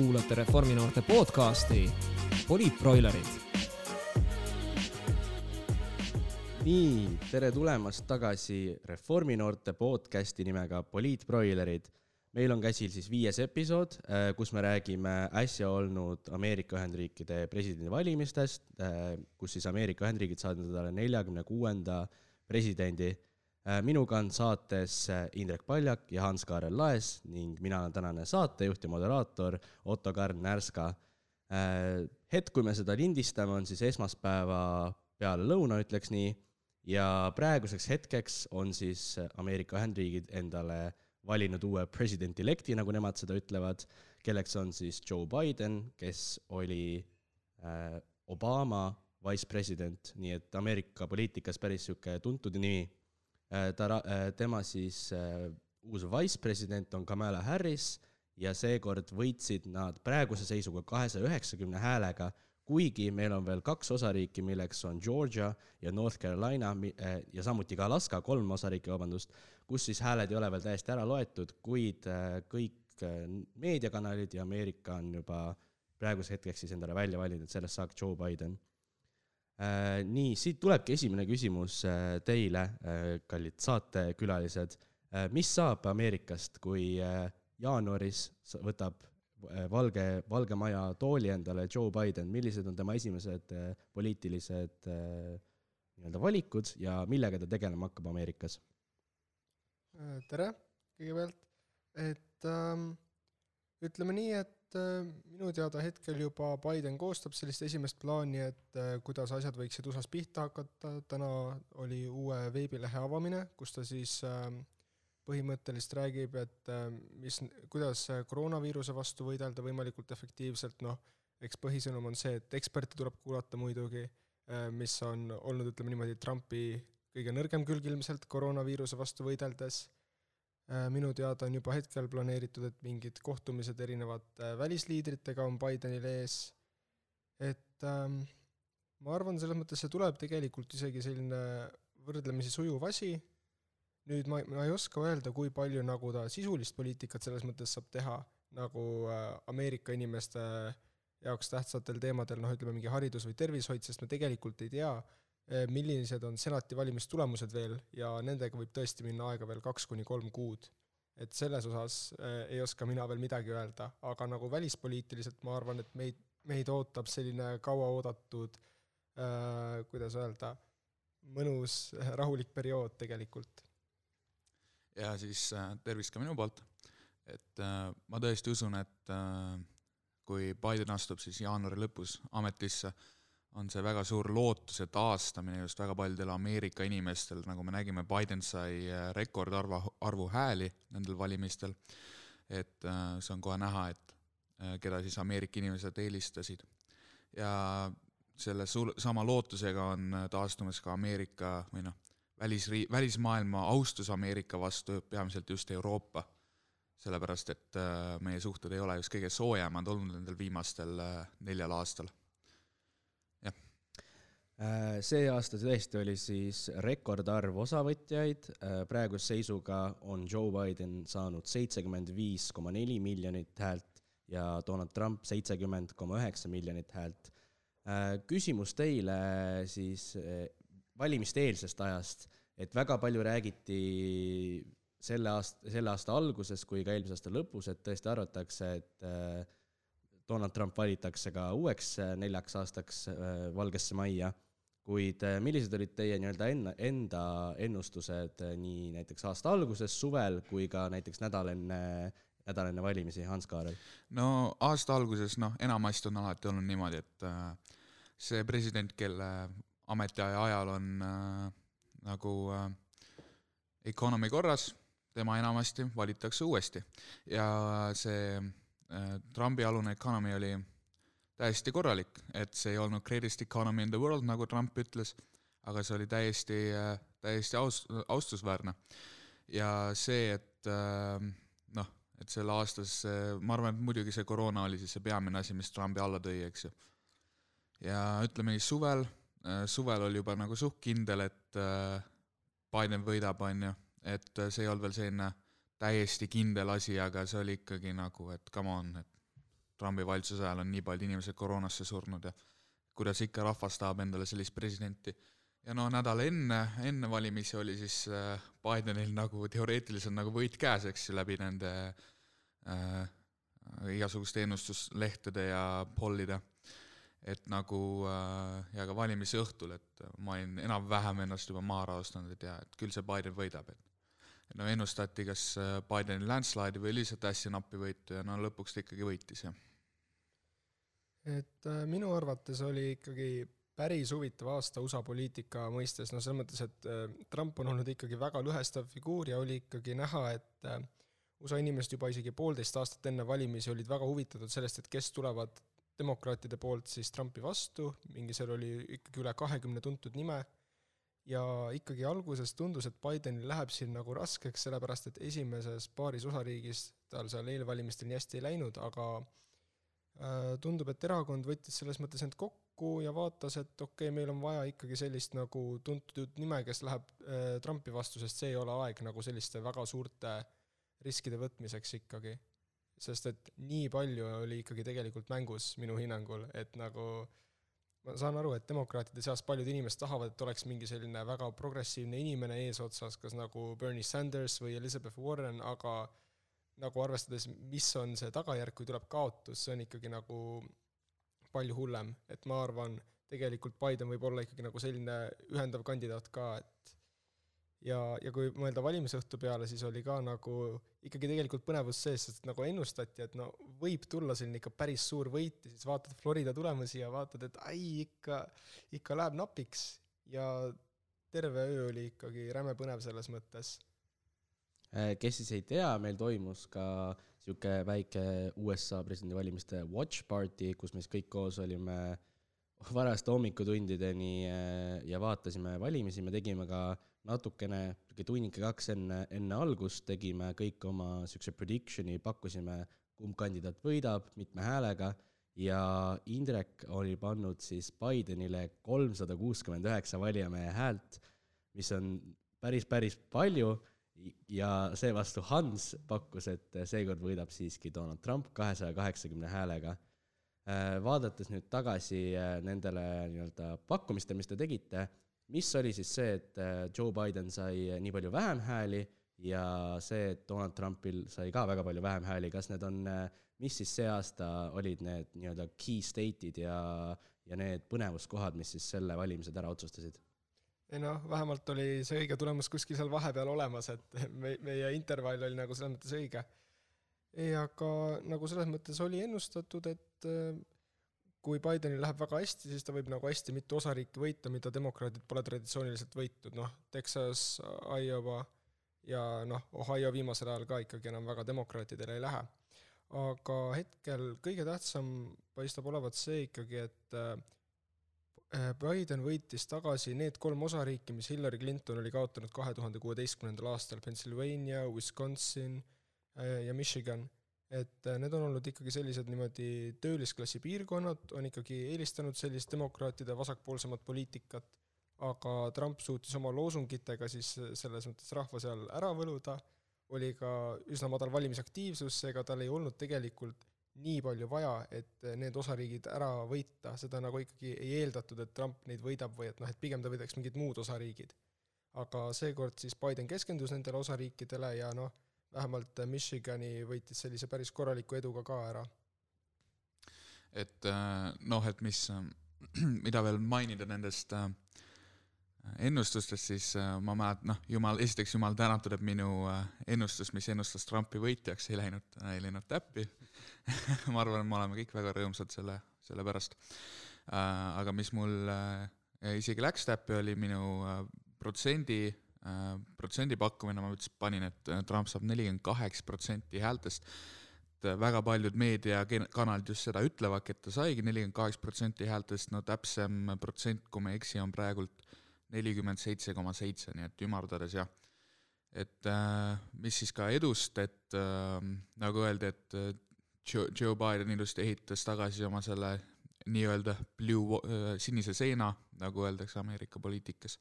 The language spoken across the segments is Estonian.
kuulate Reforminoorte podcasti Poliitbroilerid. nii, tere tulemast tagasi Reforminoorte podcasti nimega Poliitbroilerid. meil on käsil siis viies episood, äh, kus me räägime äsja olnud Ameerika Ühendriikide presidendivalimistest, äh, kus siis Ameerika Ühendriigid said endale neljakümne kuuenda presidendi minuga on saates äh, Indrek Paljak ja Hans-Kaarel Laes ning mina olen tänane saatejuht ja moderaator Otto-Karl Närska. Äh, hetk, kui me seda lindistame, on siis esmaspäeva peale lõuna, ütleks nii, ja praeguseks hetkeks on siis Ameerika Ühendriigid endale valinud uue president-elect'i, nagu nemad seda ütlevad, kelleks on siis Joe Biden, kes oli Obama vice president, nii et Ameerika poliitikas päris niisugune tuntud nimi Äh, ta, äh, tema siis äh, uus vice-president on Kamala Harris ja seekord võitsid nad praeguse seisuga kahesaja üheksakümne häälega, kuigi meil on veel kaks osariiki, milleks on Georgia ja North Carolina ja samuti ka Alaska, kolm osariiki, vabandust, kus siis hääled ei ole veel täiesti ära loetud, kuid kõik meediakanalid ja Ameerika on juba praeguseks hetkeks siis endale välja valinud, sellest saaks Joe Biden. Äh, nii, siit tulebki esimene küsimus äh, teile, äh, kallid saatekülalised. mis saab Ameerikast, kui jaanuaris võtab Valge, Valge Maja tooli endale Joe Biden, millised on tema esimesed poliitilised nii-öelda valikud ja millega ta tegelema hakkab Ameerikas? tere kõigepealt, et ähm, ütleme nii, et et äh, minu teada hetkel juba Biden koostab sellist esimest plaani, et äh, kuidas asjad võiksid USA-s pihta hakata, täna oli uue veebilehe avamine, kus ta siis ähm, põhimõtteliselt räägib, et äh, mis, kuidas koroonaviiruse vastu võidelda võimalikult efektiivselt, noh, eks põhisõnum on see, et eksperte tuleb kuulata muidugi, mis on olnud, ütleme niimoodi, Trumpi kõige nõrgem külg ilmselt koroonaviiruse vastu võideldes minu teada on juba hetkel planeeritud, et mingid kohtumised erinevate välisliidritega on Bidenil ees, et ähm, ma arvan, selles mõttes see tuleb tegelikult isegi selline võrdlemisi sujuv asi, nüüd ma, ma ei oska öelda, kui palju nagu ta sisulist poliitikat selles mõttes saab teha, nagu äh, Ameerika inimeste jaoks tähtsatel teemadel, noh ütleme mingi haridus või tervishoid, sest me tegelikult ei tea, millised on senati valimistulemused veel ja nendega võib tõesti minna aega veel kaks kuni kolm kuud. et selles osas eh, ei oska mina veel midagi öelda, aga nagu välispoliitiliselt ma arvan, et meid, meid ootab selline kauaoodatud äh,, kuidas öelda, mõnus rahulik periood tegelikult. ja siis äh, tervist ka minu poolt, et äh, ma tõesti usun, et äh, kui Biden astub siis jaanuari lõpus ametisse äh,, on see väga suur lootuse taastamine just väga paljudel Ameerika inimestel, nagu me nägime, Biden sai äh, rekordarva, arvu hääli nendel valimistel, et äh, see on kohe näha, et äh, keda siis Ameerika inimesed eelistasid. ja selle sul-, sama lootusega on taastumas ka Ameerika või noh, välisri-, välismaailma austus Ameerika vastu, peamiselt just Euroopa. sellepärast, et meie suhted ei ole just kõige soojemad olnud nendel viimastel neljal aastal see aasta tõesti oli siis rekordarv osavõtjaid, äh, praeguse seisuga on Joe Biden saanud seitsekümmend viis koma neli miljonit häält ja Donald Trump seitsekümmend koma üheksa miljonit häält. Äh, küsimus teile siis valimiste eelsest ajast, et väga palju räägiti selle aasta, selle aasta alguses kui ka eelmise aasta lõpus, et tõesti arvatakse, et Donald Trump valitakse ka uueks neljaks aastaks Valgesse Majja kuid äh, millised olid teie nii-öelda enda, enda ennustused äh, nii näiteks aasta alguses, suvel, kui ka näiteks nädal enne, nädal enne valimisi, Hans Kaarel? no aasta alguses, noh, enamasti on alati olnud niimoodi, et äh, see president, kelle ametiaja ajal on äh, nagu äh, economy korras, tema enamasti valitakse uuesti. ja see äh, Trumpi alune economy oli täiesti korralik, et see ei olnud greatest economy in the world, nagu Trump ütles, aga see oli täiesti, täiesti aus, austusväärne. ja see, et noh, et sel aastas, ma arvan, et muidugi see koroona oli siis see peamine asi, mis Trumpi alla tõi, eks ju. ja ütleme nii, suvel, suvel oli juba nagu suht kindel, et Biden võidab, on ju, et see ei olnud veel selline täiesti kindel asi, aga see oli ikkagi nagu, et come on, et Trumpi valitsuse ajal on nii paljud inimesed koroonasse surnud ja kuidas ikka rahvas tahab endale sellist presidenti. ja no nädal enne, enne valimisi oli siis äh, Bidenil nagu teoreetiliselt nagu võit käes, eks ju, läbi nende äh, igasuguste ennustuslehtede ja pollide et nagu äh, ja ka valimise õhtul, et ma olin enam-vähem ennast juba maha rahustanud, et jaa, et küll see Biden võidab, et no ennustati kas äh, Bideni landslide'i või lihtsalt hästi nappi võitu ja no lõpuks ta ikkagi võitis, jah. Et äh, minu arvates oli ikkagi päris huvitav aasta USA poliitika mõistes, no selles mõttes, et äh, Trump on olnud ikkagi väga lõhestav figuur ja oli ikkagi näha, et äh, USA inimesed juba isegi poolteist aastat enne valimisi olid väga huvitatud sellest, et kes tulevad demokraatide poolt siis Trumpi vastu, mingi seal oli ikkagi üle kahekümne tuntud nime, ja ikkagi alguses tundus, et Bidenil läheb siin nagu raskeks, sellepärast et esimeses paaris osariigis tal seal eelvalimistel nii hästi ei läinud, aga äh, tundub, et erakond võttis selles mõttes end kokku ja vaatas, et okei okay,, meil on vaja ikkagi sellist nagu tuntud nime, kes läheb äh, Trumpi vastu, sest see ei ole aeg nagu selliste väga suurte riskide võtmiseks ikkagi. Sest et nii palju oli ikkagi tegelikult mängus minu hinnangul, et nagu ma saan aru, et demokraatide seas paljud inimesed tahavad, et oleks mingi selline väga progressiivne inimene eesotsas, kas nagu Bernie Sanders või Elizabeth Warren, aga nagu arvestades, mis on see tagajärg, kui tuleb kaotus, see on ikkagi nagu palju hullem, et ma arvan, tegelikult Biden võib olla ikkagi nagu selline ühendav kandidaat ka, et ja, ja kui mõelda valimisõhtu peale, siis oli ka nagu ikkagi tegelikult põnevus sees, sest nagu ennustati, et no võib tulla selline ikka päris suur võit ja siis vaatad Florida tulemusi ja vaatad, et ai, ikka, ikka läheb napiks ja terve öö oli ikkagi räme põnev selles mõttes. Äh, kes siis ei tea, meil toimus ka niisugune väike USA presidendivalimiste watch party, kus me siis kõik koos olime varaste hommikutundideni äh, ja vaatasime valimisi, me tegime ka natukene, niisugune tunnike kaks enne, enne algust tegime kõik oma niisuguse prediction'i, pakkusime, kumb kandidaat võidab, mitme häälega, ja Indrek oli pannud siis Bidenile kolmsada kuuskümmend üheksa valijamehe häält, mis on päris, päris palju, ja seevastu Hans pakkus, et seekord võidab siiski Donald Trump kahesaja kaheksakümne häälega äh, vaadates nüüd tagasi äh, nendele nii-öelda pakkumistele, mis te tegite, mis oli siis see, et äh, Joe Biden sai nii palju vähem hääli ja see, et Donald Trumpil sai ka väga palju vähem hääli, kas need on, mis siis see aasta olid need nii-öelda key state'id ja, ja need põnevuskohad, mis siis selle valimised ära otsustasid? Ei noh, vähemalt oli see õige tulemus kuskil seal vahepeal olemas, et me, meie intervall oli nagu selles mõttes õige. ei, aga nagu selles mõttes oli ennustatud, et kui Bidenil läheb väga hästi, siis ta võib nagu hästi mitu osariiki võita, mida demokraadid pole traditsiooniliselt võitnud, noh, Texas, Iowa ja noh, Ohio viimasel ajal ka ikkagi enam väga demokraatidele ei lähe. aga hetkel kõige tähtsam paistab olevat see ikkagi, et äh, Biden võitis tagasi need kolm osariiki, mis Hillary Clinton oli kaotanud kahe tuhande kuueteistkümnendal aastal, Pennsylvania, Wisconsin äh, ja Michigan. Et äh, need on olnud ikkagi sellised niimoodi töölisklassi piirkonnad, on ikkagi eelistanud sellist demokraatide vasakpoolsemat poliitikat, aga Trump suutis oma loosungitega siis selles mõttes rahva seal ära võluda, oli ka üsna madal valimisaktiivsus, seega tal ei olnud tegelikult nii palju vaja, et need osariigid ära võita, seda nagu ikkagi ei eeldatud, et Trump neid võidab või et noh, et pigem ta võidaks mingid muud osariigid. aga seekord siis Biden keskendus nendele osariikidele ja noh, vähemalt Michigani võitis sellise päris korraliku eduga ka ära. et äh, noh, et mis, mida veel mainida nendest äh, ennustustest, siis äh, ma mäletan, noh, jumal, esiteks jumal tänatud, et minu ennustus, mis ennustas Trumpi võitjaks, ei läinud, ei läinud täppi. Ma arvan, me oleme kõik väga rõõmsad selle, selle pärast. aga mis mul isegi läks täppi, oli minu protsendi Äh, protsendi pakkumine, ma ütlesin, panin, et äh, Trump saab nelikümmend kaheksa protsenti häältest, äh, väga paljud meediakanalid just seda ütlevadki, et ta saigi nelikümmend kaheksa protsenti häältest, no täpsem protsent, kui ma ei eksi, on praegult nelikümmend seitse koma seitse, nii et ümardades jah. et mis siis ka edust, et nagu öeldi, et Joe, Joe Biden ilusti ehitas tagasi oma selle nii-öelda blue, sinise seina, nagu öeldakse Ameerika poliitikas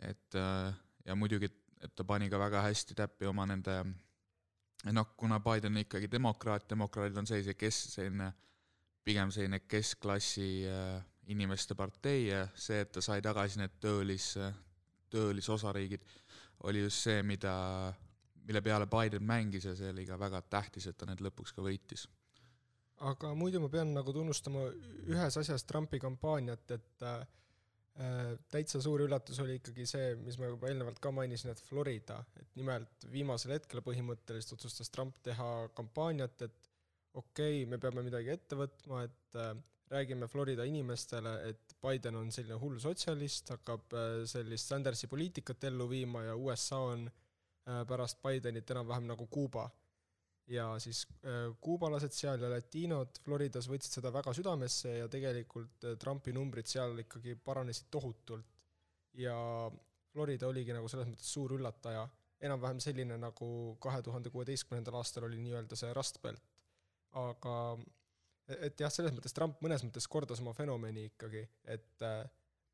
et äh, ja muidugi, et ta pani ka väga hästi täppi oma nende noh, kuna Biden on ikkagi demokraat, demokraadid on sellise kes-, selline pigem selline keskklassi äh, inimeste partei ja see, et ta sai tagasi need töölis, töölisosariigid, oli just see, mida, mille peale Biden mängis ja see oli ka väga tähtis, et ta need lõpuks ka võitis. aga muidu ma pean nagu tunnustama ühes asjas Trumpi kampaaniat, et äh, täitsa suur üllatus oli ikkagi see, mis ma juba eelnevalt ka mainisin, et Florida, et nimelt viimasel hetkel põhimõtteliselt otsustas Trump teha kampaaniat, et okei okay,, me peame midagi ette võtma, et äh, räägime Florida inimestele, et Biden on selline hull sotsialist, hakkab äh, sellist Sandersi poliitikat ellu viima ja USA on äh, pärast Bidenit enam-vähem nagu Kuuba. ja siis äh, kuubalased seal ja latiinod Floridas võtsid seda väga südamesse ja tegelikult Trumpi numbrid seal ikkagi paranesid tohutult. ja Florida oligi nagu selles mõttes suur üllataja, enam-vähem selline, nagu kahe tuhande kuueteistkümnendal aastal oli nii-öelda see Rust Belt. aga et jah, selles mõttes Trump mõnes mõttes kordas oma fenomeni ikkagi, et äh,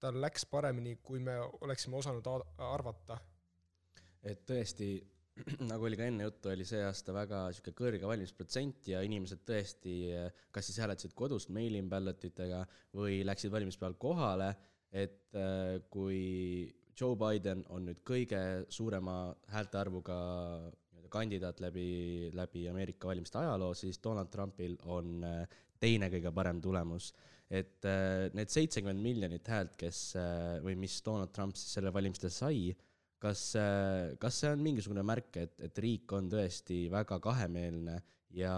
tal läks paremini, kui me oleksime osanud arvata. et tõesti, nagu oli ka enne juttu, oli see aasta väga niisugune kõrge valimisprotsent ja inimesed tõesti äh, kas siis hääletasid kodus mail-in ballot itega või läksid valimispäeval kohale, et äh, kui Joe Biden on nüüd kõige suurema häälte arvuga kandidaat läbi, läbi Ameerika valimiste ajaloo, siis Donald Trumpil on teine kõige parem tulemus. et äh, need seitsekümmend miljonit häält, kes äh, või mis Donald Trump siis selle valimistel sai, kas, äh, kas see on mingisugune märk, et, et riik on tõesti väga kahemeelne ja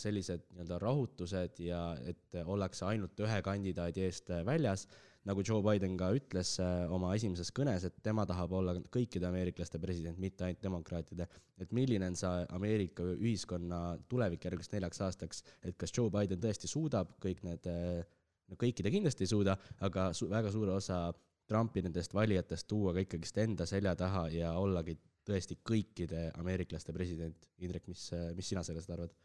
sellised nii-öelda rahutused ja et ollakse ainult ühe kandidaadi eest väljas nagu Joe Biden ka ütles äh, oma esimeses kõnes, et tema tahab olla kõikide ameeriklaste president, mitte ainult demokraatide. et milline on see Ameerika ühiskonna tulevik järgmiseks neljaks aastaks, et kas Joe Biden tõesti suudab kõik need, äh, no kõiki ta kindlasti ei suuda, aga su-, väga suure osa Trumpi nendest valijatest tuua ka ikkagist enda selja taha ja ollagi tõesti kõikide ameeriklaste president. Indrek, mis, mis sina sellest arvad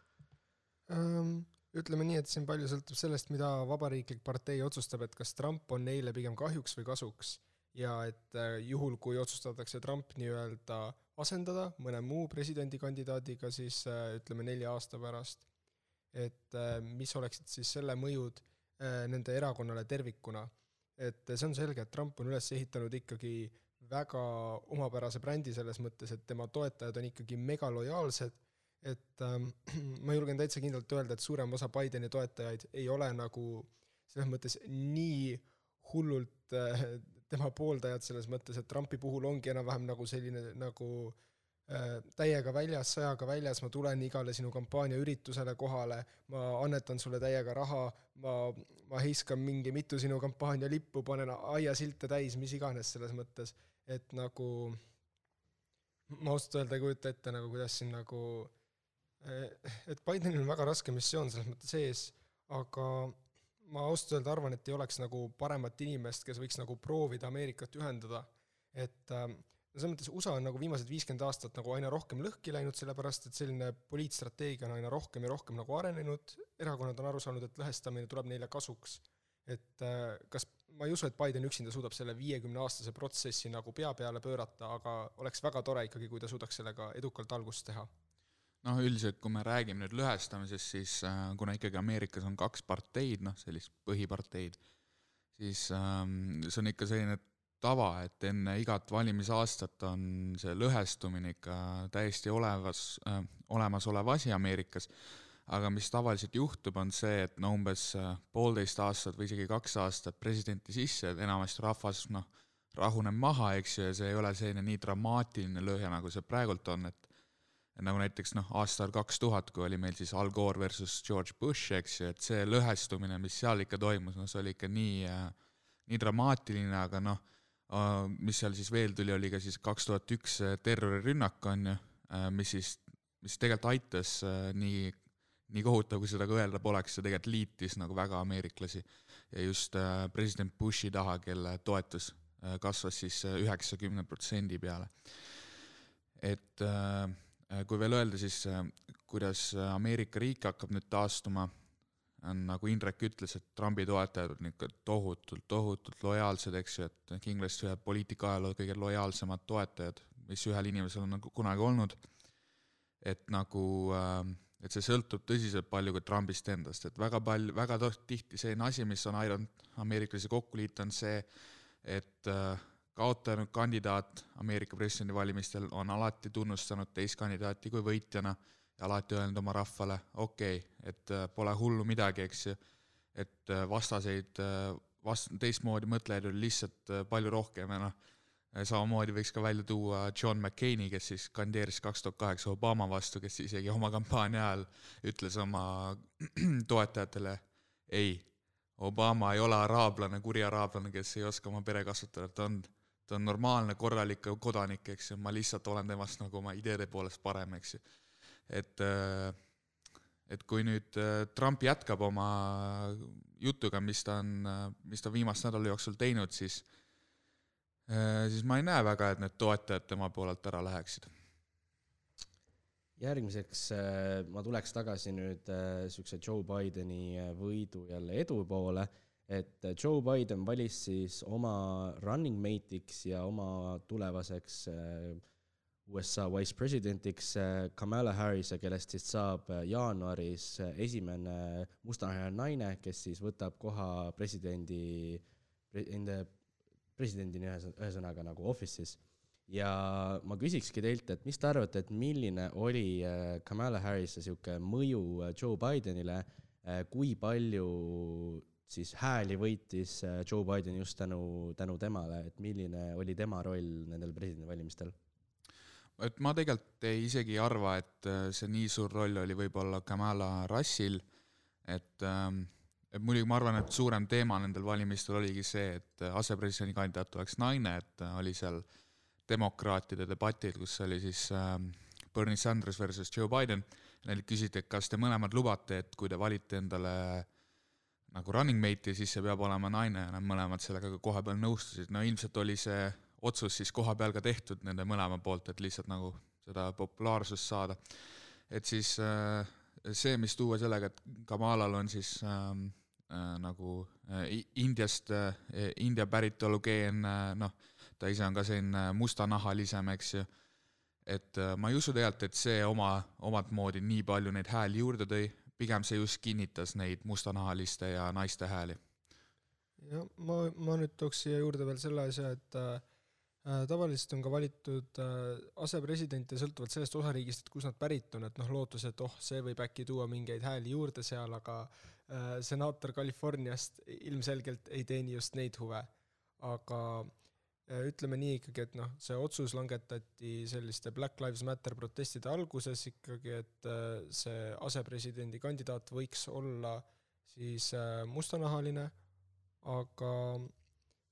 um,? Ütleme nii, et siin palju sõltub sellest, mida vabariiklik partei otsustab, et kas Trump on neile pigem kahjuks või kasuks. ja et äh, juhul, kui otsustatakse Trump nii-öelda asendada mõne muu presidendikandidaadiga, siis äh, ütleme nelja aasta pärast, et äh, mis oleksid siis selle mõjud nende erakonnale tervikuna. et see on selge, et Trump on üles ehitanud ikkagi väga omapärase brändi selles mõttes, et tema toetajad on ikkagi megalojaalsed et ähm, ma julgen täitsa kindlalt öelda, et suurem osa Bideni toetajaid ei ole nagu selles mõttes nii hullult äh, tema pooldajad selles mõttes, et Trumpi puhul ongi enam-vähem nagu selline nagu äh, täiega väljas, sõjaga väljas, ma tulen igale sinu kampaaniaüritusele kohale, ma annetan sulle täiega raha, ma, ma heiskan mingi mitu sinu kampaania lippu, panen aiasilte täis, mis iganes selles mõttes, et nagu ma ausalt öelda ei kujuta ette nagu, kuidas siin nagu äh, et Bidenil on väga raske missioon selles mõttes ees, aga ma ausalt öelda arvan, et ei oleks nagu paremat inimest, kes võiks nagu proovida Ameerikat ühendada. et äh, selles mõttes USA on nagu viimased viiskümmend aastat nagu aina rohkem lõhki läinud, sellepärast et selline poliitstrateegia on aina rohkem ja rohkem nagu arenenud, erakonnad on aru saanud, et lõhestamine tuleb neile kasuks. et äh, kas, ma ei usu, et Biden üksinda suudab selle viiekümne aastase protsessi nagu pea peale pöörata, aga oleks väga tore ikkagi, kui ta suudaks sellega edukalt algust teha noh, üldiselt kui me räägime nüüd lõhestamisest, siis äh, kuna ikkagi Ameerikas on kaks parteid, noh, sellist põhiparteid, siis ähm, see on ikka selline tava, et enne igat valimisaastat on see lõhestumine ikka täiesti olevas äh,, olemasolev asi Ameerikas, aga mis tavaliselt juhtub, on see, et no umbes äh, poolteist aastat või isegi kaks aastat presidenti sisse, enamasti rahvas noh, rahuneb maha, eks ju, ja see ei ole selline nii dramaatiline lõhe, nagu see praegult on, et nagu näiteks noh, aastal kaks tuhat, kui oli meil siis Al Gore versus George Bush, eks ju, et see lõhestumine, mis seal ikka toimus, no see oli ikka nii äh,, nii dramaatiline, aga noh äh,, mis seal siis veel tuli, oli ka siis kaks tuhat üks terrorirünnak, on ju äh,, mis siis, mis tegelikult aitas äh, nii, nii kohutav, kui seda ka öelda poleks, see tegelikult liitis nagu väga ameeriklasi. ja just äh, president Bushi taha, kelle toetus äh, kasvas siis üheksakümne protsendi peale. et äh, Äh, kui veel öelda, siis äh, kuidas äh, Ameerika riik hakkab nüüd taastuma, on nagu Indrek ütles, et Trumpi toetajad on ikka tohutult, tohutult lojaalsed, eks ju, et kindlasti ühed poliitika ajaloo kõige lojaalsemad toetajad, mis ühel inimesel on nagu kunagi olnud. et nagu äh, et see sõltub tõsiselt palju ka Trumpist endast, et väga palju, väga tihti selline asi, mis on aidanud ameeriklasi kokku liita, on see, et äh, kaotanud kandidaat Ameerika presidendivalimistel on alati tunnustanud teist kandidaati kui võitjana ja alati öelnud oma rahvale, okei okay,, et äh, pole hullu midagi, eks ju, et äh, vastaseid, vast-, teistmoodi mõtlejaid oli lihtsalt palju rohkem ja noh, samamoodi võiks ka välja tuua John McCaini, kes siis kandideeris kaks tuhat kaheksa Obama vastu, kes isegi oma kampaania ajal ütles oma toetajatele ei, Obama ei ole araablane, kuri araablane, kes ei oska oma pere kasvatada, ta on, ta on normaalne, korralik kodanik, eks ju, ma lihtsalt olen temast nagu oma ideede poolest parem, eks ju. et, et kui nüüd Trump jätkab oma jutuga, mis ta on, mis ta viimase nädala jooksul teinud, siis Äh, siis ma ei näe väga, et need toetajad tema poolelt ära läheksid. järgmiseks äh, ma tuleks tagasi nüüd niisuguse äh, Joe Bideni võidu jälle edu poole, et Joe Biden valis siis oma running mate'iks ja oma tulevaseks USA vice presidendiks Kamala Harrise, kellest siis saab jaanuaris esimene mustanahaline naine, kes siis võtab koha presidendi, presidendini ühes, ühesõnaga nagu office'is. ja ma küsikski teilt, et mis te arvate, et milline oli äh, Kamala Harrise niisugune mõju äh, Joe Bidenile, äh, kui palju siis hääli võitis Joe Biden just tänu, tänu temale, et milline oli tema roll nendel presidendivalimistel? et ma tegelikult ei isegi ei arva, et see nii suur roll oli võib-olla Kamala Rassil, et ähm, et muidugi ma arvan, et suurem teema nendel valimistel oligi see, et asepresidendi kandidaat oleks naine, et oli seal demokraatide debatid, kus oli siis äh, Bernie Sanders versus Joe Biden, neilt küsiti, et kas te mõlemad lubate, et kui te valite endale nagu running mate'i, siis see peab olema naine ja nad mõlemad sellega ka koha peal nõustusid, no ilmselt oli see otsus siis koha peal ka tehtud nende mõlema poolt, et lihtsalt nagu seda populaarsust saada. et siis äh, see, mis tuua sellega, et Kamalal on siis ähm, äh, nagu äh, Indiast äh,, India päritolu geen äh,, noh, ta ise on ka selline mustanahalisem, eks ju, et äh, ma ei usu tegelikult, et see oma, omat moodi nii palju neid hääli juurde tõi, pigem see just kinnitas neid mustanahaliste ja naiste hääli. jah, ma, ma nüüd tooks siia juurde veel selle asja, et äh, äh tavaliselt on ka valitud äh, asepresidente sõltuvalt sellest osariigist, et kust nad pärit on, et noh, lootus, et oh, see võib äkki tuua mingeid hääli juurde seal, aga Äh, senaator Californiast ilmselgelt ei teeni just neid huve. aga äh, ütleme nii ikkagi, et noh, see otsus langetati selliste Black Lives Matter protestide alguses ikkagi, et äh, see asepresidendi kandidaat võiks olla siis mustanahaline, aga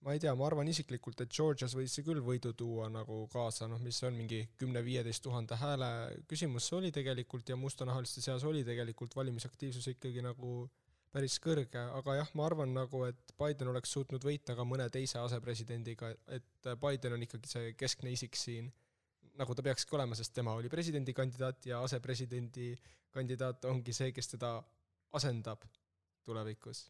ma ei tea, ma arvan isiklikult, et Georgias võis see küll võidu tuua nagu kaasa, noh, mis on mingi kümne-viieteist tuhande hääle küsimus see oli tegelikult ja mustanahaliste seas oli tegelikult valimisaktiivsus ikkagi nagu päris kõrge, aga jah, ma arvan nagu, et Biden oleks suutnud võita ka mõne teise asepresidendiga, et Biden on ikkagi see keskne isik siin, nagu ta peakski olema, sest tema oli presidendikandidaat ja asepresidendi kandidaat ongi see, kes teda asendab tulevikus.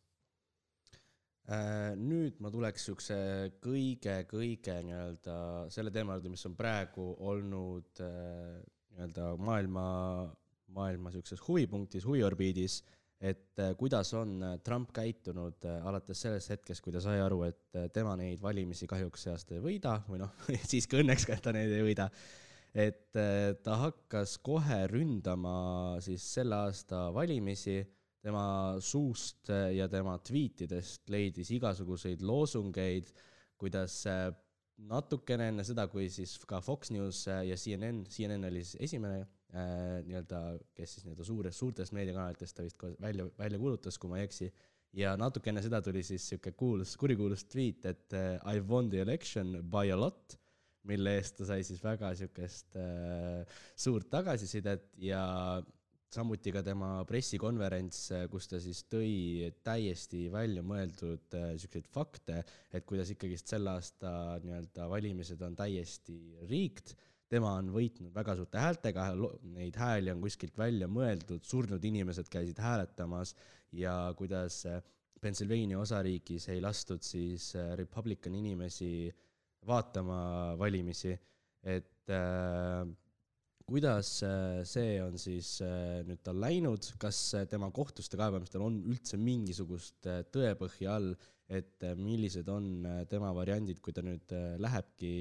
Äh, nüüd ma tuleks niisuguse kõige-kõige nii-öelda selle teema juurde, mis on praegu olnud äh, nii-öelda maailma, maailma niisuguses huvipunktis, huviorbiidis et äh, kuidas on äh, Trump käitunud äh, alates sellest hetkest, kui ta sai aru, et tema neid valimisi kahjuks see aasta ei võida või noh, siiski õnneks ka, et ta neid ei võida, et ta hakkas kohe ründama siis selle aasta valimisi, tema suust ja tema tweetidest leidis igasuguseid loosungeid, kuidas natukene enne seda, kui siis ka Fox News ja CNN, CNN oli siis esimene nii-öelda, kes siis nii-öelda suures, suurtest meediakanalitest ta vist ka välja, välja kuulutas, kui ma ei eksi, ja natuke enne seda tuli siis niisugune kuulus, kurikuulus tweet, et uh, I won the election by a lot, mille eest ta sai siis väga niisugust äh, suurt tagasisidet ja samuti ka tema pressikonverents, äh, kus ta siis tõi täiesti väljamõeldud äh, fakte, et kuidas ikkagist selle aasta nii-öelda valimised on täiesti riikt tema on võitnud väga suurte häältega, neid hääli on kuskilt välja mõeldud, surnud inimesed käisid hääletamas ja kuidas äh, Pennsylvania osariigis ei lastud siis äh, Republican inimesi vaatama valimisi, et äh, kuidas äh, see on siis nüüd tal läinud, kas tema kohtuste kaebamistel on üldse mingisugust tõepõhja all, et millised on tema variandid, kui ta nüüd lähebki,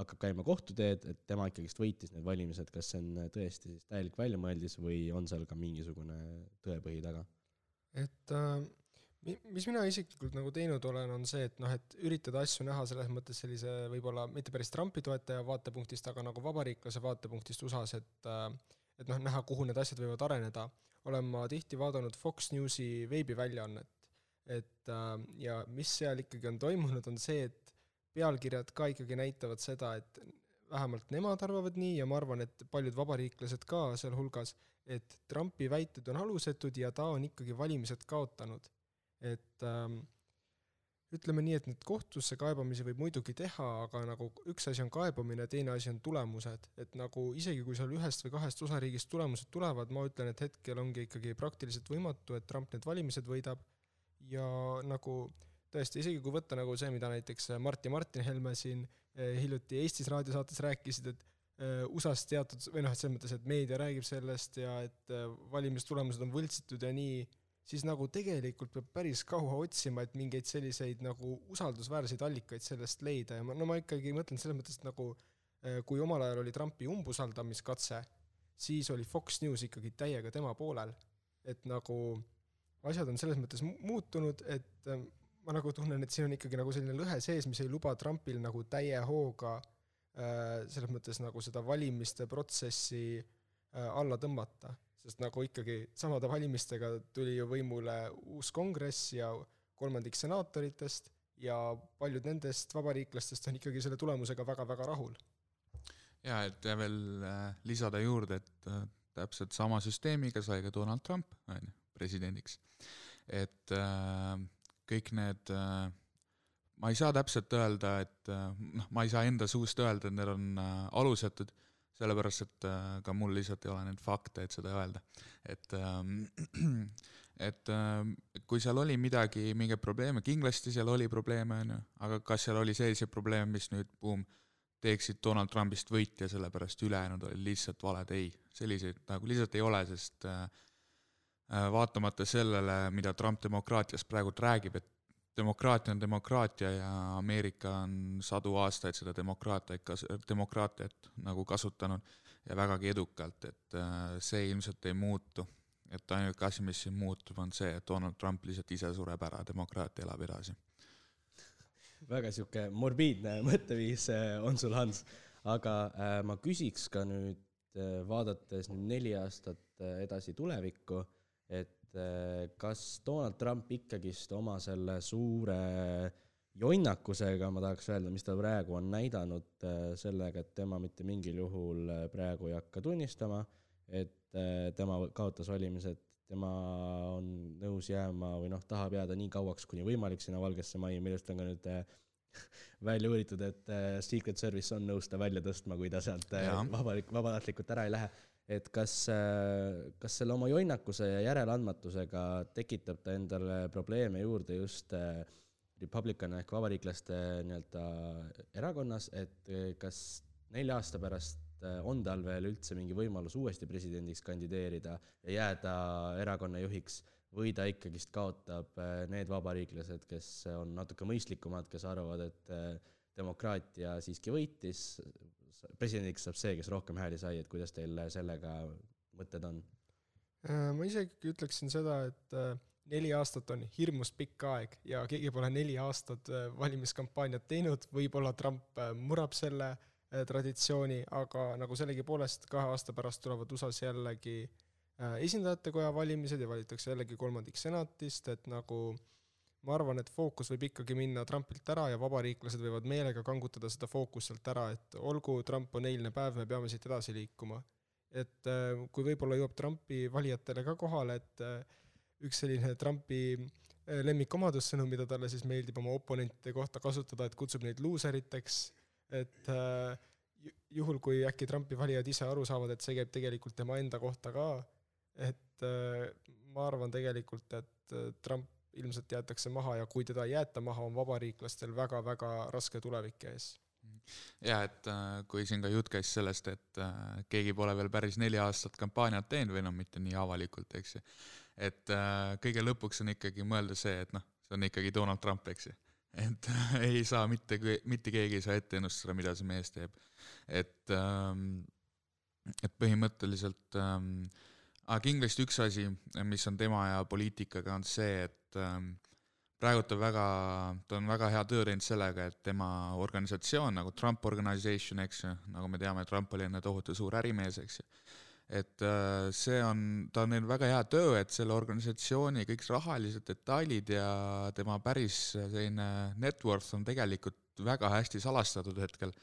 hakkab käima kohtuteed, et tema ikkagist võitis need valimised, kas see on tõesti siis täielik väljamõeldis või on seal ka mingisugune tõepõhi taga? et äh, mis mina isiklikult nagu teinud olen, on see, et noh, et üritada asju näha selles mõttes sellise võib-olla mitte päris Trumpi toetaja vaatepunktist, aga nagu vabariiklase vaatepunktist USA-s, et äh, et noh, näha, kuhu need asjad võivad areneda, olen ma tihti vaadanud Fox Newsi veebiväljaannet, et äh, ja mis seal ikkagi on toimunud, on see, et pealkirjad ka ikkagi näitavad seda, et vähemalt nemad arvavad nii ja ma arvan, et paljud vabariiklased ka sealhulgas, et Trumpi väited on alusetud ja ta on ikkagi valimised kaotanud. Et ähm, ütleme nii, et need kohtusse kaebamisi võib muidugi teha, aga nagu üks asi on kaebamine, teine asi on tulemused, et nagu isegi kui seal ühest või kahest osariigist tulemused tulevad, ma ütlen, et hetkel ongi ikkagi praktiliselt võimatu, et Trump need valimised võidab ja nagu tõesti, isegi kui võtta nagu see, mida näiteks Mart ja Martin Helme siin eh, hiljuti Eestis raadiosaates rääkisid, et eh, USA-s teatud, või noh, et selles mõttes, et meedia räägib sellest ja et valimistulemused on võltsitud ja nii siis nagu tegelikult peab päris kaua otsima, et mingeid selliseid nagu usaldusväärseid allikaid sellest leida ja ma, no ma ikkagi mõtlen selles mõttes, et nagu äh, kui omal ajal oli Trumpi umbusaldamiskatse, siis oli Fox News ikkagi täiega tema poolel. et nagu asjad on selles mõttes muutunud, et äh, ma nagu tunnen, et siin on ikkagi nagu selline lõhe sees, mis ei luba Trumpil nagu täie hooga äh, selles mõttes nagu seda valimiste protsessi alla tõmmata sest nagu ikkagi samade valimistega tuli ju võimule uus kongress ja kolmandik senaatoritest ja paljud nendest vabariiklastest on ikkagi selle tulemusega väga-väga rahul. jaa, et veel äh, lisada juurde, et äh, täpselt sama süsteemiga sai ka Donald Trump, on ju, presidendiks. et äh, kõik need ma ei saa täpselt öelda, et noh, ma ei saa enda suust öelda, et need on alusetud sellepärast et äh, ka mul lihtsalt ei ole neid fakte, et seda öelda. et ähm, et ähm, kui seal oli midagi, mingeid probleeme, kindlasti seal oli probleeme, on ju, aga kas seal oli selliseid probleeme, mis nüüd buum, teeksid Donald Trumpist võitja, sellepärast ülejäänud olid lihtsalt valed, ei, selliseid nagu lihtsalt ei ole, sest äh, äh, vaatamata sellele, mida Trump demokraatiast praegult räägib, et demokraatia on demokraatia ja Ameerika on sadu aastaid seda demokraatiat, demokraatiat nagu kasutanud ja vägagi edukalt, et äh, see ilmselt ei muutu. et ainuke asi, mis siin muutub, on see, et Donald Trump lihtsalt ise sureb ära, demokraatia elab edasi. väga sihuke morbiidne mõtteviis äh, on sul, Hans, aga äh, ma küsiks ka nüüd, vaadates nüüd neli aastat edasi tulevikku, et eh, kas Donald Trump ikkagist oma selle suure jonnakusega, ma tahaks öelda, mis ta praegu on näidanud eh, sellega, et tema mitte mingil juhul eh, praegu ei hakka tunnistama, et tema kaotas valimised, tema on nõus jääma või noh, tahab jääda nii kauaks, kuni võimalik sinna Valgesse Majja, millest on ka nüüd välja uuritud, et Secret Service on nõus ta välja tõstma, kui ta sealt vabalik, vabatahtlikult ära ei lähe et kas, kas selle oma jonnakuse ja järeleandmatusega tekitab ta endale probleeme juurde just äh, Republican ehk vabariiklaste nii-öelda erakonnas, et äh, kas nelja aasta pärast äh, on tal veel üldse mingi võimalus uuesti presidendiks kandideerida ja jääda erakonna juhiks või ta ikkagist kaotab need vabariiklased, kes on natuke mõistlikumad, kes arvavad, et demokraatia siiski võitis, presidendiks saab see, kes rohkem hääli sai, et kuidas teil sellega mõtted on? Äh, ma isegi ütleksin seda, et äh, neli aastat on hirmus pikk aeg ja keegi pole neli aastat äh, valimiskampaaniat teinud, võib-olla Trump murrab selle traditsiooni, aga nagu sellegipoolest kahe aasta pärast tulevad USA-s jällegi esindajatekoja valimised ja valitakse jällegi kolmandik senatist, et nagu äh, ma arvan, et fookus võib ikkagi minna Trumpilt ära ja vabariiklased võivad meelega kangutada seda fookust sealt ära, et olgu, Trump on eilne päev, me peame siit edasi liikuma. et äh, kui võib-olla jõuab Trumpi valijatele ka kohale, et äh, üks selline Trumpi äh, lemmikomadussõnum, mida talle siis meeldib oma oponentide kohta kasutada, et kutsub neid luuseriteks, et juhul, kui äkki Trumpi valijad ise aru saavad, et see käib tegelikult tema enda kohta ka, et ma arvan tegelikult, et Trump ilmselt jäetakse maha ja kui teda ei jäeta maha, on vabariiklastel väga-väga raske tulevik ees. ja et äh, kui siin ka jutt käis sellest, et äh, keegi pole veel päris neli aastat kampaaniat teinud või noh, mitte nii avalikult, eks ju. et äh, kõige lõpuks on ikkagi mõelda see, et noh, see on ikkagi Donald Trump, eks ju. et ei saa mitte, mitte keegi ei saa ette ennustada, mida see mees teeb. et ähm, et põhimõtteliselt ähm, aga kindlasti üks asi, mis on tema ja poliitikaga, on see, et ähm, praegu ta väga, ta on väga hea töö teinud sellega, et tema organisatsioon nagu Trump Organization, eks ju, nagu me teame, Trump oli enne tohutu suur ärimees, eks ju, et äh, see on, ta on teinud väga hea töö, et selle organisatsiooni kõik rahalised detailid ja tema päris selline net worth on tegelikult väga hästi salastatud hetkel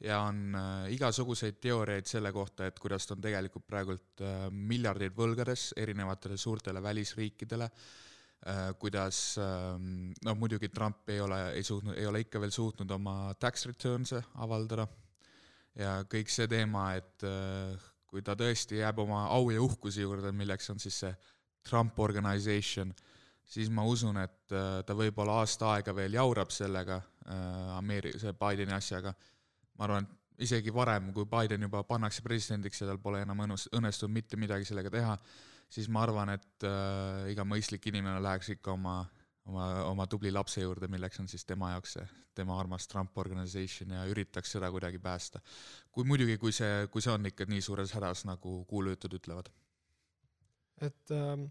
ja on äh, igasuguseid teooriaid selle kohta, et kuidas ta on tegelikult praegult äh, miljardeid võlgades erinevatele suurtele välisriikidele äh,, kuidas ähm, noh, muidugi Trump ei ole, ei suutnud, ei ole ikka veel suutnud oma tax returns'e avaldada ja kõik see teema, et kui ta tõesti jääb oma au ja uhkuse juurde, milleks on siis see Trump Organization, siis ma usun, et ta võib-olla aasta aega veel jaurab sellega, Ameeri-, see Bideni asjaga, ma arvan, isegi varem, kui Biden juba pannakse presidendiks ja tal pole enam õnnus, õnnestunud mitte midagi sellega teha, siis ma arvan, et äh, iga mõistlik inimene läheks ikka oma, oma, oma tubli lapse juurde, milleks on siis tema jaoks see, tema armas Trump Organization ja üritaks seda kuidagi päästa. kui muidugi, kui see, kui see on ikka nii suures hädas, nagu kuulujutud ütlevad. et ähm,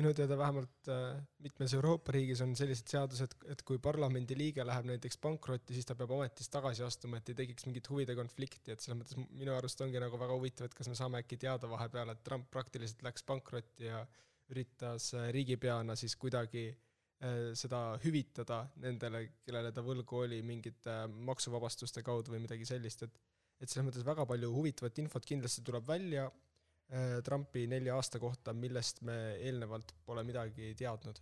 minu teada vähemalt äh, mitmes Euroopa riigis on sellised seadused, et kui parlamendi liige läheb näiteks pankrotti, siis ta peab ametist tagasi astuma, et ei tekiks mingit huvide konflikti, et selles mõttes minu arust ongi nagu väga huvitav, et kas me saame äkki teada vahepeal, et Trump praktiliselt läks pankrotti ja üritas äh, riigipeana siis kuidagi äh, seda hüvitada nendele, kellele ta võlgu oli mingite maksuvabastuste kaudu või midagi sellist, et et selles mõttes väga palju huvitavat infot kindlasti tuleb välja Trumpi nelja aasta kohta, millest me eelnevalt pole midagi teadnud.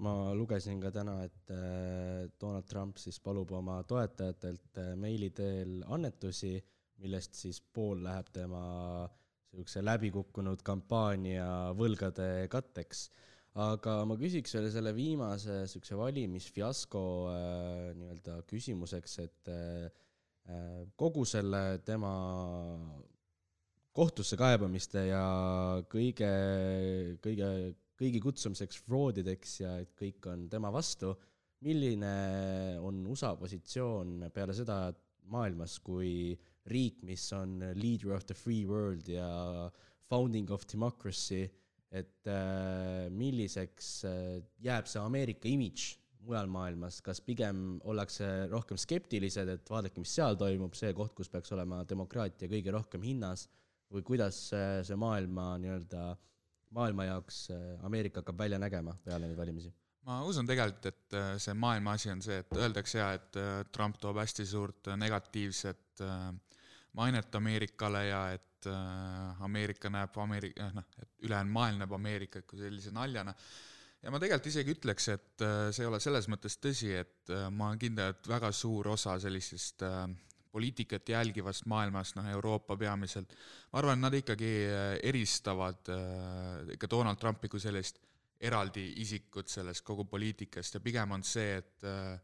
ma lugesin ka täna, et äh, Donald Trump siis palub oma toetajatelt äh, meili teel annetusi, millest siis pool läheb tema niisuguse läbikukkunud kampaania võlgade katteks. aga ma küsiks veel selle viimase niisuguse valimisfiasko äh, nii-öelda küsimuseks, et äh, kogu selle tema kohtusse kaebamiste ja kõige, kõige, kõigi kutsumiseks fraudideks ja et kõik on tema vastu. milline on USA positsioon peale seda maailmas, kui riik, mis on leader of the free world ja founding of democracy, et äh, milliseks äh, jääb see Ameerika imidž mujal maailmas, kas pigem ollakse rohkem skeptilised, et vaadake, mis seal toimub, see koht, kus peaks olema demokraatia kõige rohkem hinnas või kuidas see maailma nii-öelda, maailma jaoks Ameerika hakkab välja nägema peale neid valimisi? ma usun tegelikult, et äh, see maailma asi on see, et öeldakse ja, et äh, Trump toob hästi suurt äh, negatiivset mainet Ameerikale ja et Ameerika näeb Ameeri-, noh, et ülejäänud maailm näeb Ameerikat kui sellise naljana. ja ma tegelikult isegi ütleks, et see ei ole selles mõttes tõsi, et ma olen kindel, et väga suur osa sellisest poliitikat jälgivast maailmast, noh Euroopa peamiselt, ma arvan, nad ikkagi äh, eristavad äh, ikka Donald Trumpi kui sellist eraldi isikut sellest kogu poliitikast ja pigem on see, et äh,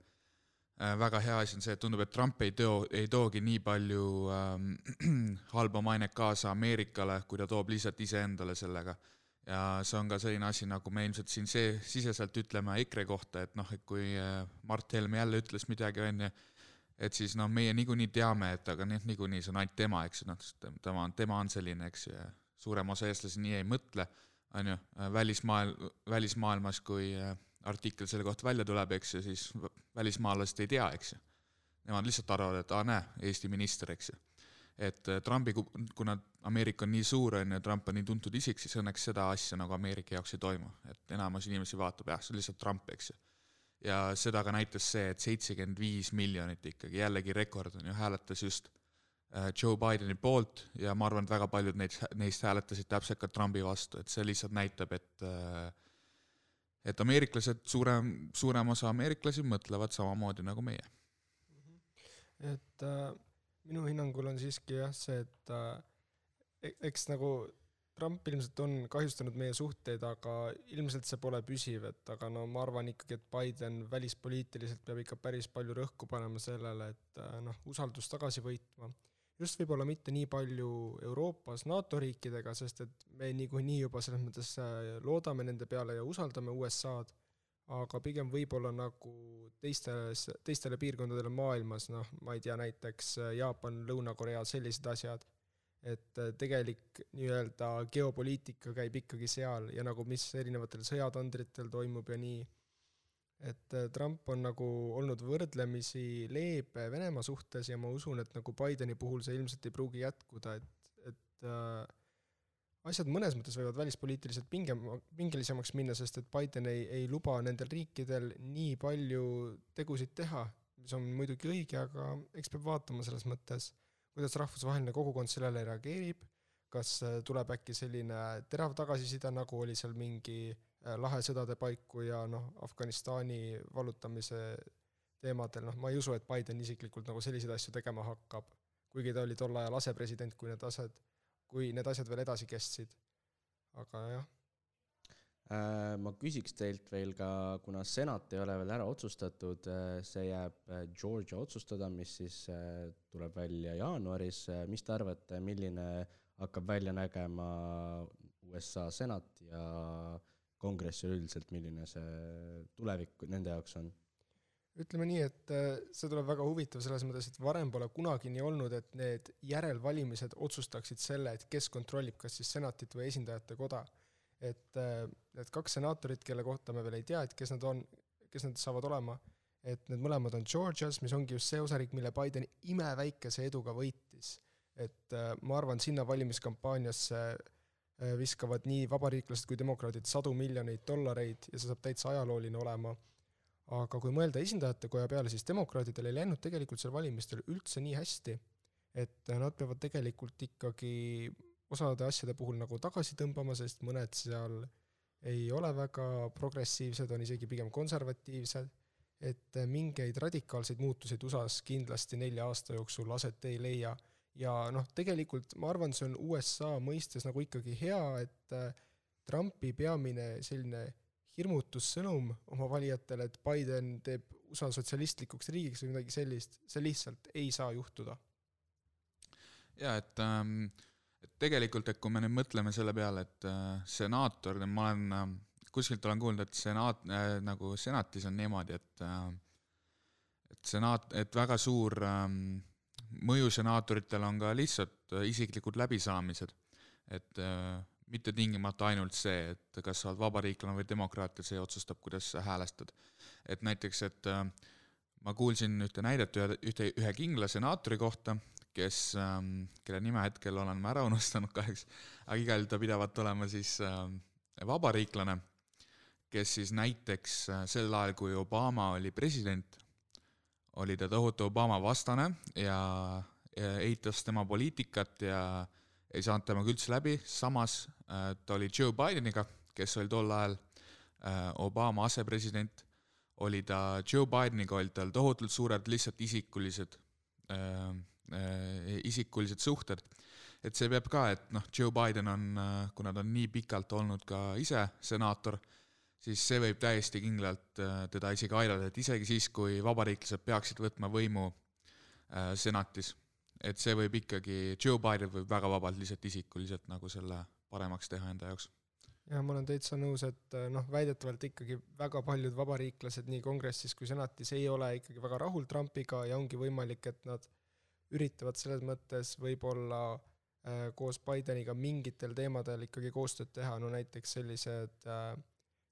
väga hea asi on see, et tundub, et Trump ei too, ei toogi nii palju ähm, halba mainet kaasa Ameerikale, kui ta toob lihtsalt iseendale sellega. ja see on ka selline asi, nagu me ilmselt siin see, siseselt ütleme EKRE kohta, et noh, et kui Mart Helme jälle ütles midagi, on ju, et siis noh, meie niikuinii teame, et aga noh, niikuinii see on ainult tema, eks ju, noh, tema on, tema on selline, eks ju, ja suurem osa eestlasi nii ei mõtle, on ju, välismaal, välismaailmas, kui äh, artikkel selle kohta välja tuleb, eks ju, siis välismaalased ei tea, eks ju. Nemad lihtsalt arvavad, et aa, näe, Eesti minister, eks ju. et äh, Trumpi, kuna Ameerika on nii suur, on ju, Trump on nii tuntud isik, siis õnneks seda asja nagu Ameerika jaoks ei toimu, et enamus inimesi vaatab, jah, see on lihtsalt Trump, eks ju ja seda ka näitas see, et seitsekümmend viis miljonit ikkagi, jällegi rekord on ju, hääletas just äh, Joe Bideni poolt ja ma arvan, et väga paljud neid, neist hääletasid täpselt ka Trumpi vastu, et see lihtsalt näitab, et äh, et ameeriklased, suurem, suurem osa ameeriklasi mõtlevad samamoodi nagu meie. et äh, minu hinnangul on siiski jah see, et äh, e-, eks nagu Trump ilmselt on kahjustanud meie suhteid, aga ilmselt see pole püsiv, et aga no ma arvan ikkagi, et Biden välispoliitiliselt peab ikka päris palju rõhku panema sellele, et äh, noh, usaldust tagasi võitma. just võib-olla mitte nii palju Euroopas NATO riikidega, sest et me niikuinii juba selles mõttes äh, loodame nende peale ja usaldame USA-d, aga pigem võib-olla nagu teistes, teistele piirkondadele maailmas, noh, ma ei tea, näiteks äh, Jaapan, Lõuna-Korea, sellised asjad et äh, tegelik nii-öelda geopoliitika käib ikkagi seal ja nagu mis erinevatel sõjatandritel toimub ja nii, et äh, Trump on nagu olnud võrdlemisi leebe Venemaa suhtes ja ma usun, et nagu Bideni puhul see ilmselt ei pruugi jätkuda, et, et äh, asjad mõnes mõttes võivad välispoliitiliselt pingem-, pingelisemaks minna, sest et Biden ei, ei luba nendel riikidel nii palju tegusid teha, mis on muidugi õige, aga eks peab vaatama selles mõttes kuidas rahvusvaheline kogukond sellele reageerib, kas äh, tuleb äkki selline terav tagasiside, nagu oli seal mingi äh, lahe sõdade paiku ja noh, Afganistani vallutamise teemadel, noh, ma ei usu, et Biden isiklikult nagu selliseid asju tegema hakkab, kuigi ta oli tol ajal asepresident, kui need asjad, kui need asjad veel edasi kestsid. aga jah ma küsiks teilt veel ka, kuna senat ei ole veel ära otsustatud, äh, see jääb äh, Georgia otsustada, mis siis tuleb välja jaanuaris, mis te arvate, milline hakkab välja nägema USA senat ja kongress üleüldiselt, milline see tulevik nende jaoks on? ütleme nii, et see tuleb väga huvitav selles mõttes, et varem pole kunagi nii olnud, et need järelvalimised otsustaksid selle, et kes kontrollib kas siis senatit või esindajate koda et äh, need kaks senaatorit, kelle kohta me veel ei tea, et kes nad on, kes nad saavad olema, et need mõlemad on Georgias, mis ongi just see osariik, mille Biden imeväikese eduga võitis. et äh, ma arvan, sinna valimiskampaaniasse äh, viskavad nii vabariiklased kui demokraadid sadu miljoneid dollareid ja see saab täitsa ajalooline olema. aga kui mõelda esindajate koja peale, siis demokraadidel ei läinud tegelikult seal valimistel üldse nii hästi, et nad peavad tegelikult ikkagi osade asjade puhul nagu tagasi tõmbama, sest mõned seal ei ole väga progressiivsed, on isegi pigem konservatiivsed, et mingeid radikaalseid muutuseid USA-s kindlasti nelja aasta jooksul aset ei leia. ja noh, tegelikult ma arvan, see on USA mõistes nagu ikkagi hea, et äh, Trumpi peamine selline hirmutussõnum oma valijatele, et Biden teeb USA sotsialistlikuks riigiks või midagi sellist, see lihtsalt ei saa juhtuda. jaa, et ähm, et tegelikult, et kui me nüüd mõtleme selle peale, et äh, senaator, ma olen äh,, kuskilt olen kuulnud, et senaat äh,, nagu senatis on niimoodi, et äh, et senaat, et väga suur äh, mõju senaatoritel on ka lihtsalt äh, isiklikud läbisaamised. et äh, mitte tingimata ainult see, et kas sa oled vabariiklane või demokraat ja see otsustab, kuidas sa häälestad. et näiteks, et äh, ma kuulsin ühte näidet ühe, ühte, ühe kindla senaatori kohta, kes ähm,, kelle nime hetkel olen ma ära unustanud kahjuks, aga igal juhul ta pidavat olema siis ähm, vabariiklane, kes siis näiteks äh, sel ajal, kui Obama oli president, oli ta tohutu Obama vastane ja, ja eitas tema poliitikat ja ei saanud temaga üldse läbi, samas äh, ta oli Joe Bideniga, kes oli tol ajal äh, Obama asepresident, oli ta Joe Bideniga, olid tal tohutult suured lihtsalt isikulised isikulised suhted. et see peab ka, et noh, Joe Biden on, äh, kuna ta on nii pikalt olnud ka ise senaator, siis see võib täiesti kindlalt äh, teda isegi aidata, et isegi siis, kui vabariiklased peaksid võtma võimu senatis, et see võib ikkagi, Joe Biden võib väga vabalt lihtsalt isikuliselt nagu selle paremaks teha enda jaoks jah, ma olen täitsa nõus, et noh, väidetavalt ikkagi väga paljud vabariiklased nii kongressis kui senatis ei ole ikkagi väga rahul Trumpiga ja ongi võimalik, et nad üritavad selles mõttes võib-olla äh, koos Bideniga mingitel teemadel ikkagi koostööd teha, no näiteks sellised äh,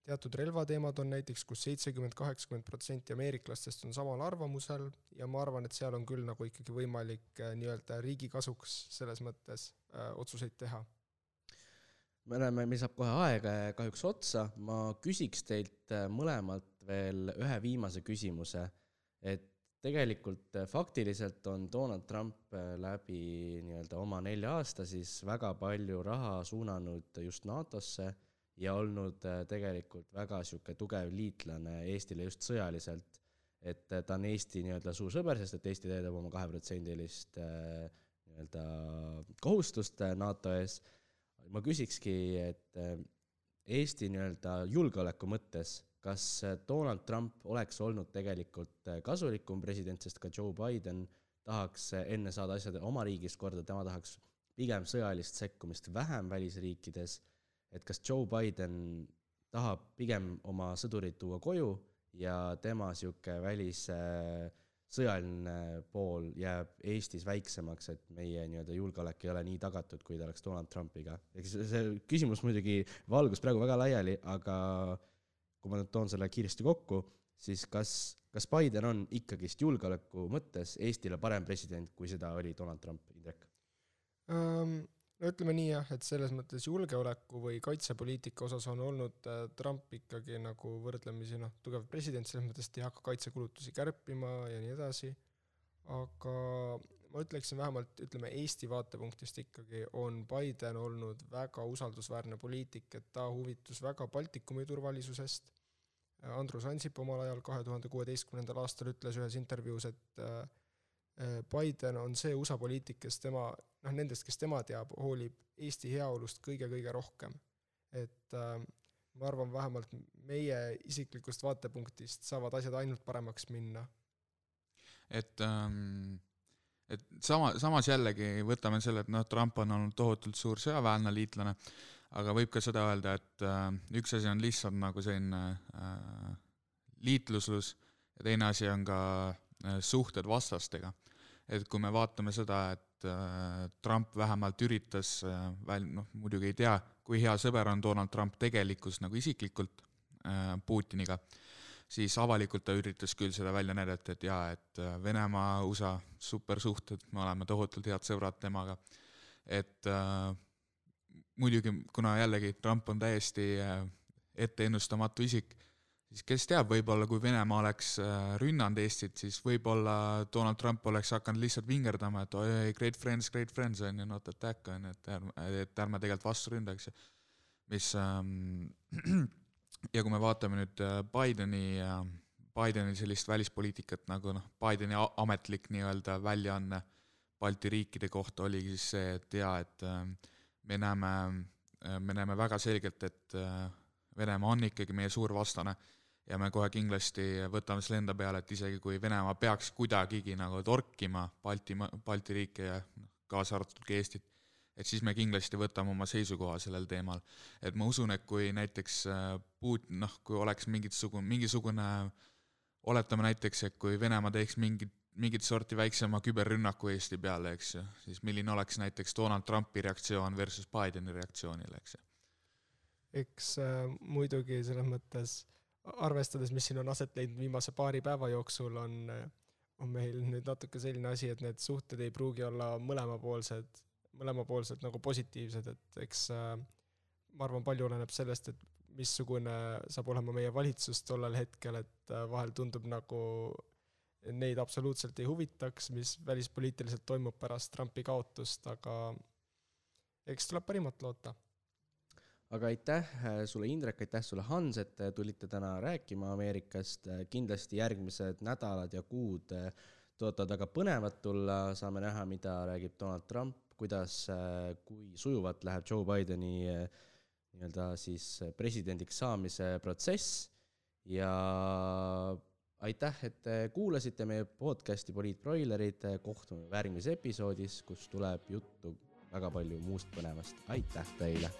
teatud relvateemad on näiteks kus, kus seitsekümmend, kaheksakümmend protsenti ameeriklastest on samal arvamusel ja ma arvan, et seal on küll nagu ikkagi võimalik äh, nii-öelda riigi kasuks selles mõttes äh, otsuseid teha. me oleme, meil saab kohe aega kahjuks otsa, ma küsiks teilt äh, mõlemalt veel ühe viimase küsimuse, et tegelikult äh, faktiliselt on Donald Trump äh, läbi nii-öelda oma nelja aasta siis väga palju raha suunanud just NATO-sse ja olnud tegelikult väga niisugune tugev liitlane Eestile just sõjaliselt. et ta on Eesti nii-öelda suur sõber, sest et Eesti täidab oma kaheprotsendilist nii-öelda kohustust NATO ees. ma küsikski, et Eesti nii-öelda julgeoleku mõttes, kas äh, Donald Trump oleks olnud tegelikult kasulikum president, sest ka Joe Biden tahaks enne saada asjad oma riigis korda, tema tahaks pigem sõjalist sekkumist vähem välisriikides, et kas Joe Biden tahab pigem oma sõdurid tuua koju ja tema niisugune välis äh, sõjaline pool jääb Eestis väiksemaks, et meie nii-öelda julgeolek ei ole nii tagatud, kui ta oleks Donald Trumpiga. eks see küsimus muidugi valgus praegu väga laiali, aga kui ma nüüd toon selle kiiresti kokku, siis kas, kas Biden on ikkagist julgeoleku mõttes Eestile parem president, kui seda oli Donald Trump, Indrek um,? no ütleme nii jah, et selles mõttes julgeoleku või kaitsepoliitika osas on olnud äh, Trump ikkagi nagu võrdlemisi noh, tugev president, selles mõttes, et ei hakka kaitsekulutusi kärpima ja nii edasi, aga ma ütleksin vähemalt, ütleme Eesti vaatepunktist ikkagi on Biden olnud väga usaldusväärne poliitik, et ta huvitus väga Baltikumi turvalisusest, Andrus Ansip omal ajal kahe tuhande kuueteistkümnendal aastal ütles ühes intervjuus, et äh, Biden on see USA poliitik, kes tema noh, nendest, kes tema teab, hoolib Eesti heaolust kõige-kõige rohkem. et äh, ma arvan, vähemalt meie isiklikust vaatepunktist saavad asjad ainult paremaks minna. et ähm, et sama, samas jällegi võtame selle, et noh, Trump on olnud tohutult suur sõjaväeline liitlane, aga võib ka seda öelda, et äh, üks asi on lihtsalt nagu selline äh, liitluslus ja teine asi on ka äh, suhted vastastega. et kui me vaatame seda, et äh, Trump vähemalt üritas äh, väl-, noh, muidugi ei tea, kui hea sõber on Donald Trump tegelikult nagu isiklikult äh, Putiniga, siis avalikult ta üritas küll seda välja näidata, et jaa, et Venemaa, USA supersuhted, me oleme tohutult head sõbrad temaga, et äh, muidugi, kuna jällegi Trump on täiesti äh, etteennustamatu isik, siis kes teab, võib-olla kui Venemaa oleks äh, rünnanud Eestit, siis võib-olla Donald Trump oleks hakanud lihtsalt vingerdama, et oi, great friends, great friends on ju, not attack on ju, et ärme, et ärme tegelikult vastu ründaks. mis ähm, ja kui me vaatame nüüd äh, Bideni äh,, Bideni sellist välispoliitikat nagu noh, Bideni ametlik nii-öelda väljaanne Balti riikide kohta oligi siis see, et jaa, et äh, me näeme me näeme väga selgelt, et Venemaa on ikkagi meie suur vastane. Ja me kohe kindlasti võtame selle enda peale, et isegi kui Venemaa peaks kuidagigi nagu torkima Balti, Balti riike ja noh, kaasa arvatud ka Eestit, et siis me kindlasti võtame oma seisukoha sellel teemal. et ma usun, et kui näiteks äh, Putin, noh, kui oleks mingisugune, mingisugune oletame näiteks, et kui Venemaa teeks mingit, mingit sorti väiksema küberrünnaku Eesti peale, eks ju, siis milline oleks näiteks Donald Trumpi reaktsioon versus Bideni reaktsioonile, eks ju? eks äh, muidugi selles mõttes arvestades, mis siin on aset leidnud viimase paari päeva jooksul, on, on meil nüüd natuke selline asi, et need suhted ei pruugi olla mõlemapoolsed, mõlemapoolsed nagu positiivsed, et eks äh, ma arvan, palju oleneb sellest, et missugune saab olema meie valitsus tollel hetkel, et äh, vahel tundub nagu neid absoluutselt ei huvitaks, mis välispoliitiliselt toimub pärast Trumpi kaotust, aga eks tuleb parimat loota. Aga aitäh äh, sulle, Indrek, aitäh sulle, Hans, et tulite täna rääkima Ameerikast. Kindlasti järgmised nädalad ja kuud tõotavad väga põnevad tulla, saame näha, mida räägib Donald Trump, kuidas, kui sujuvalt läheb Joe Bideni nii-öelda siis presidendiks saamise protsess. Ja aitäh, et te kuulasite meie podcasti Poliitbroilerid, kohtume järgmises episoodis, kus tuleb juttu väga palju muust põnevast, aitäh teile!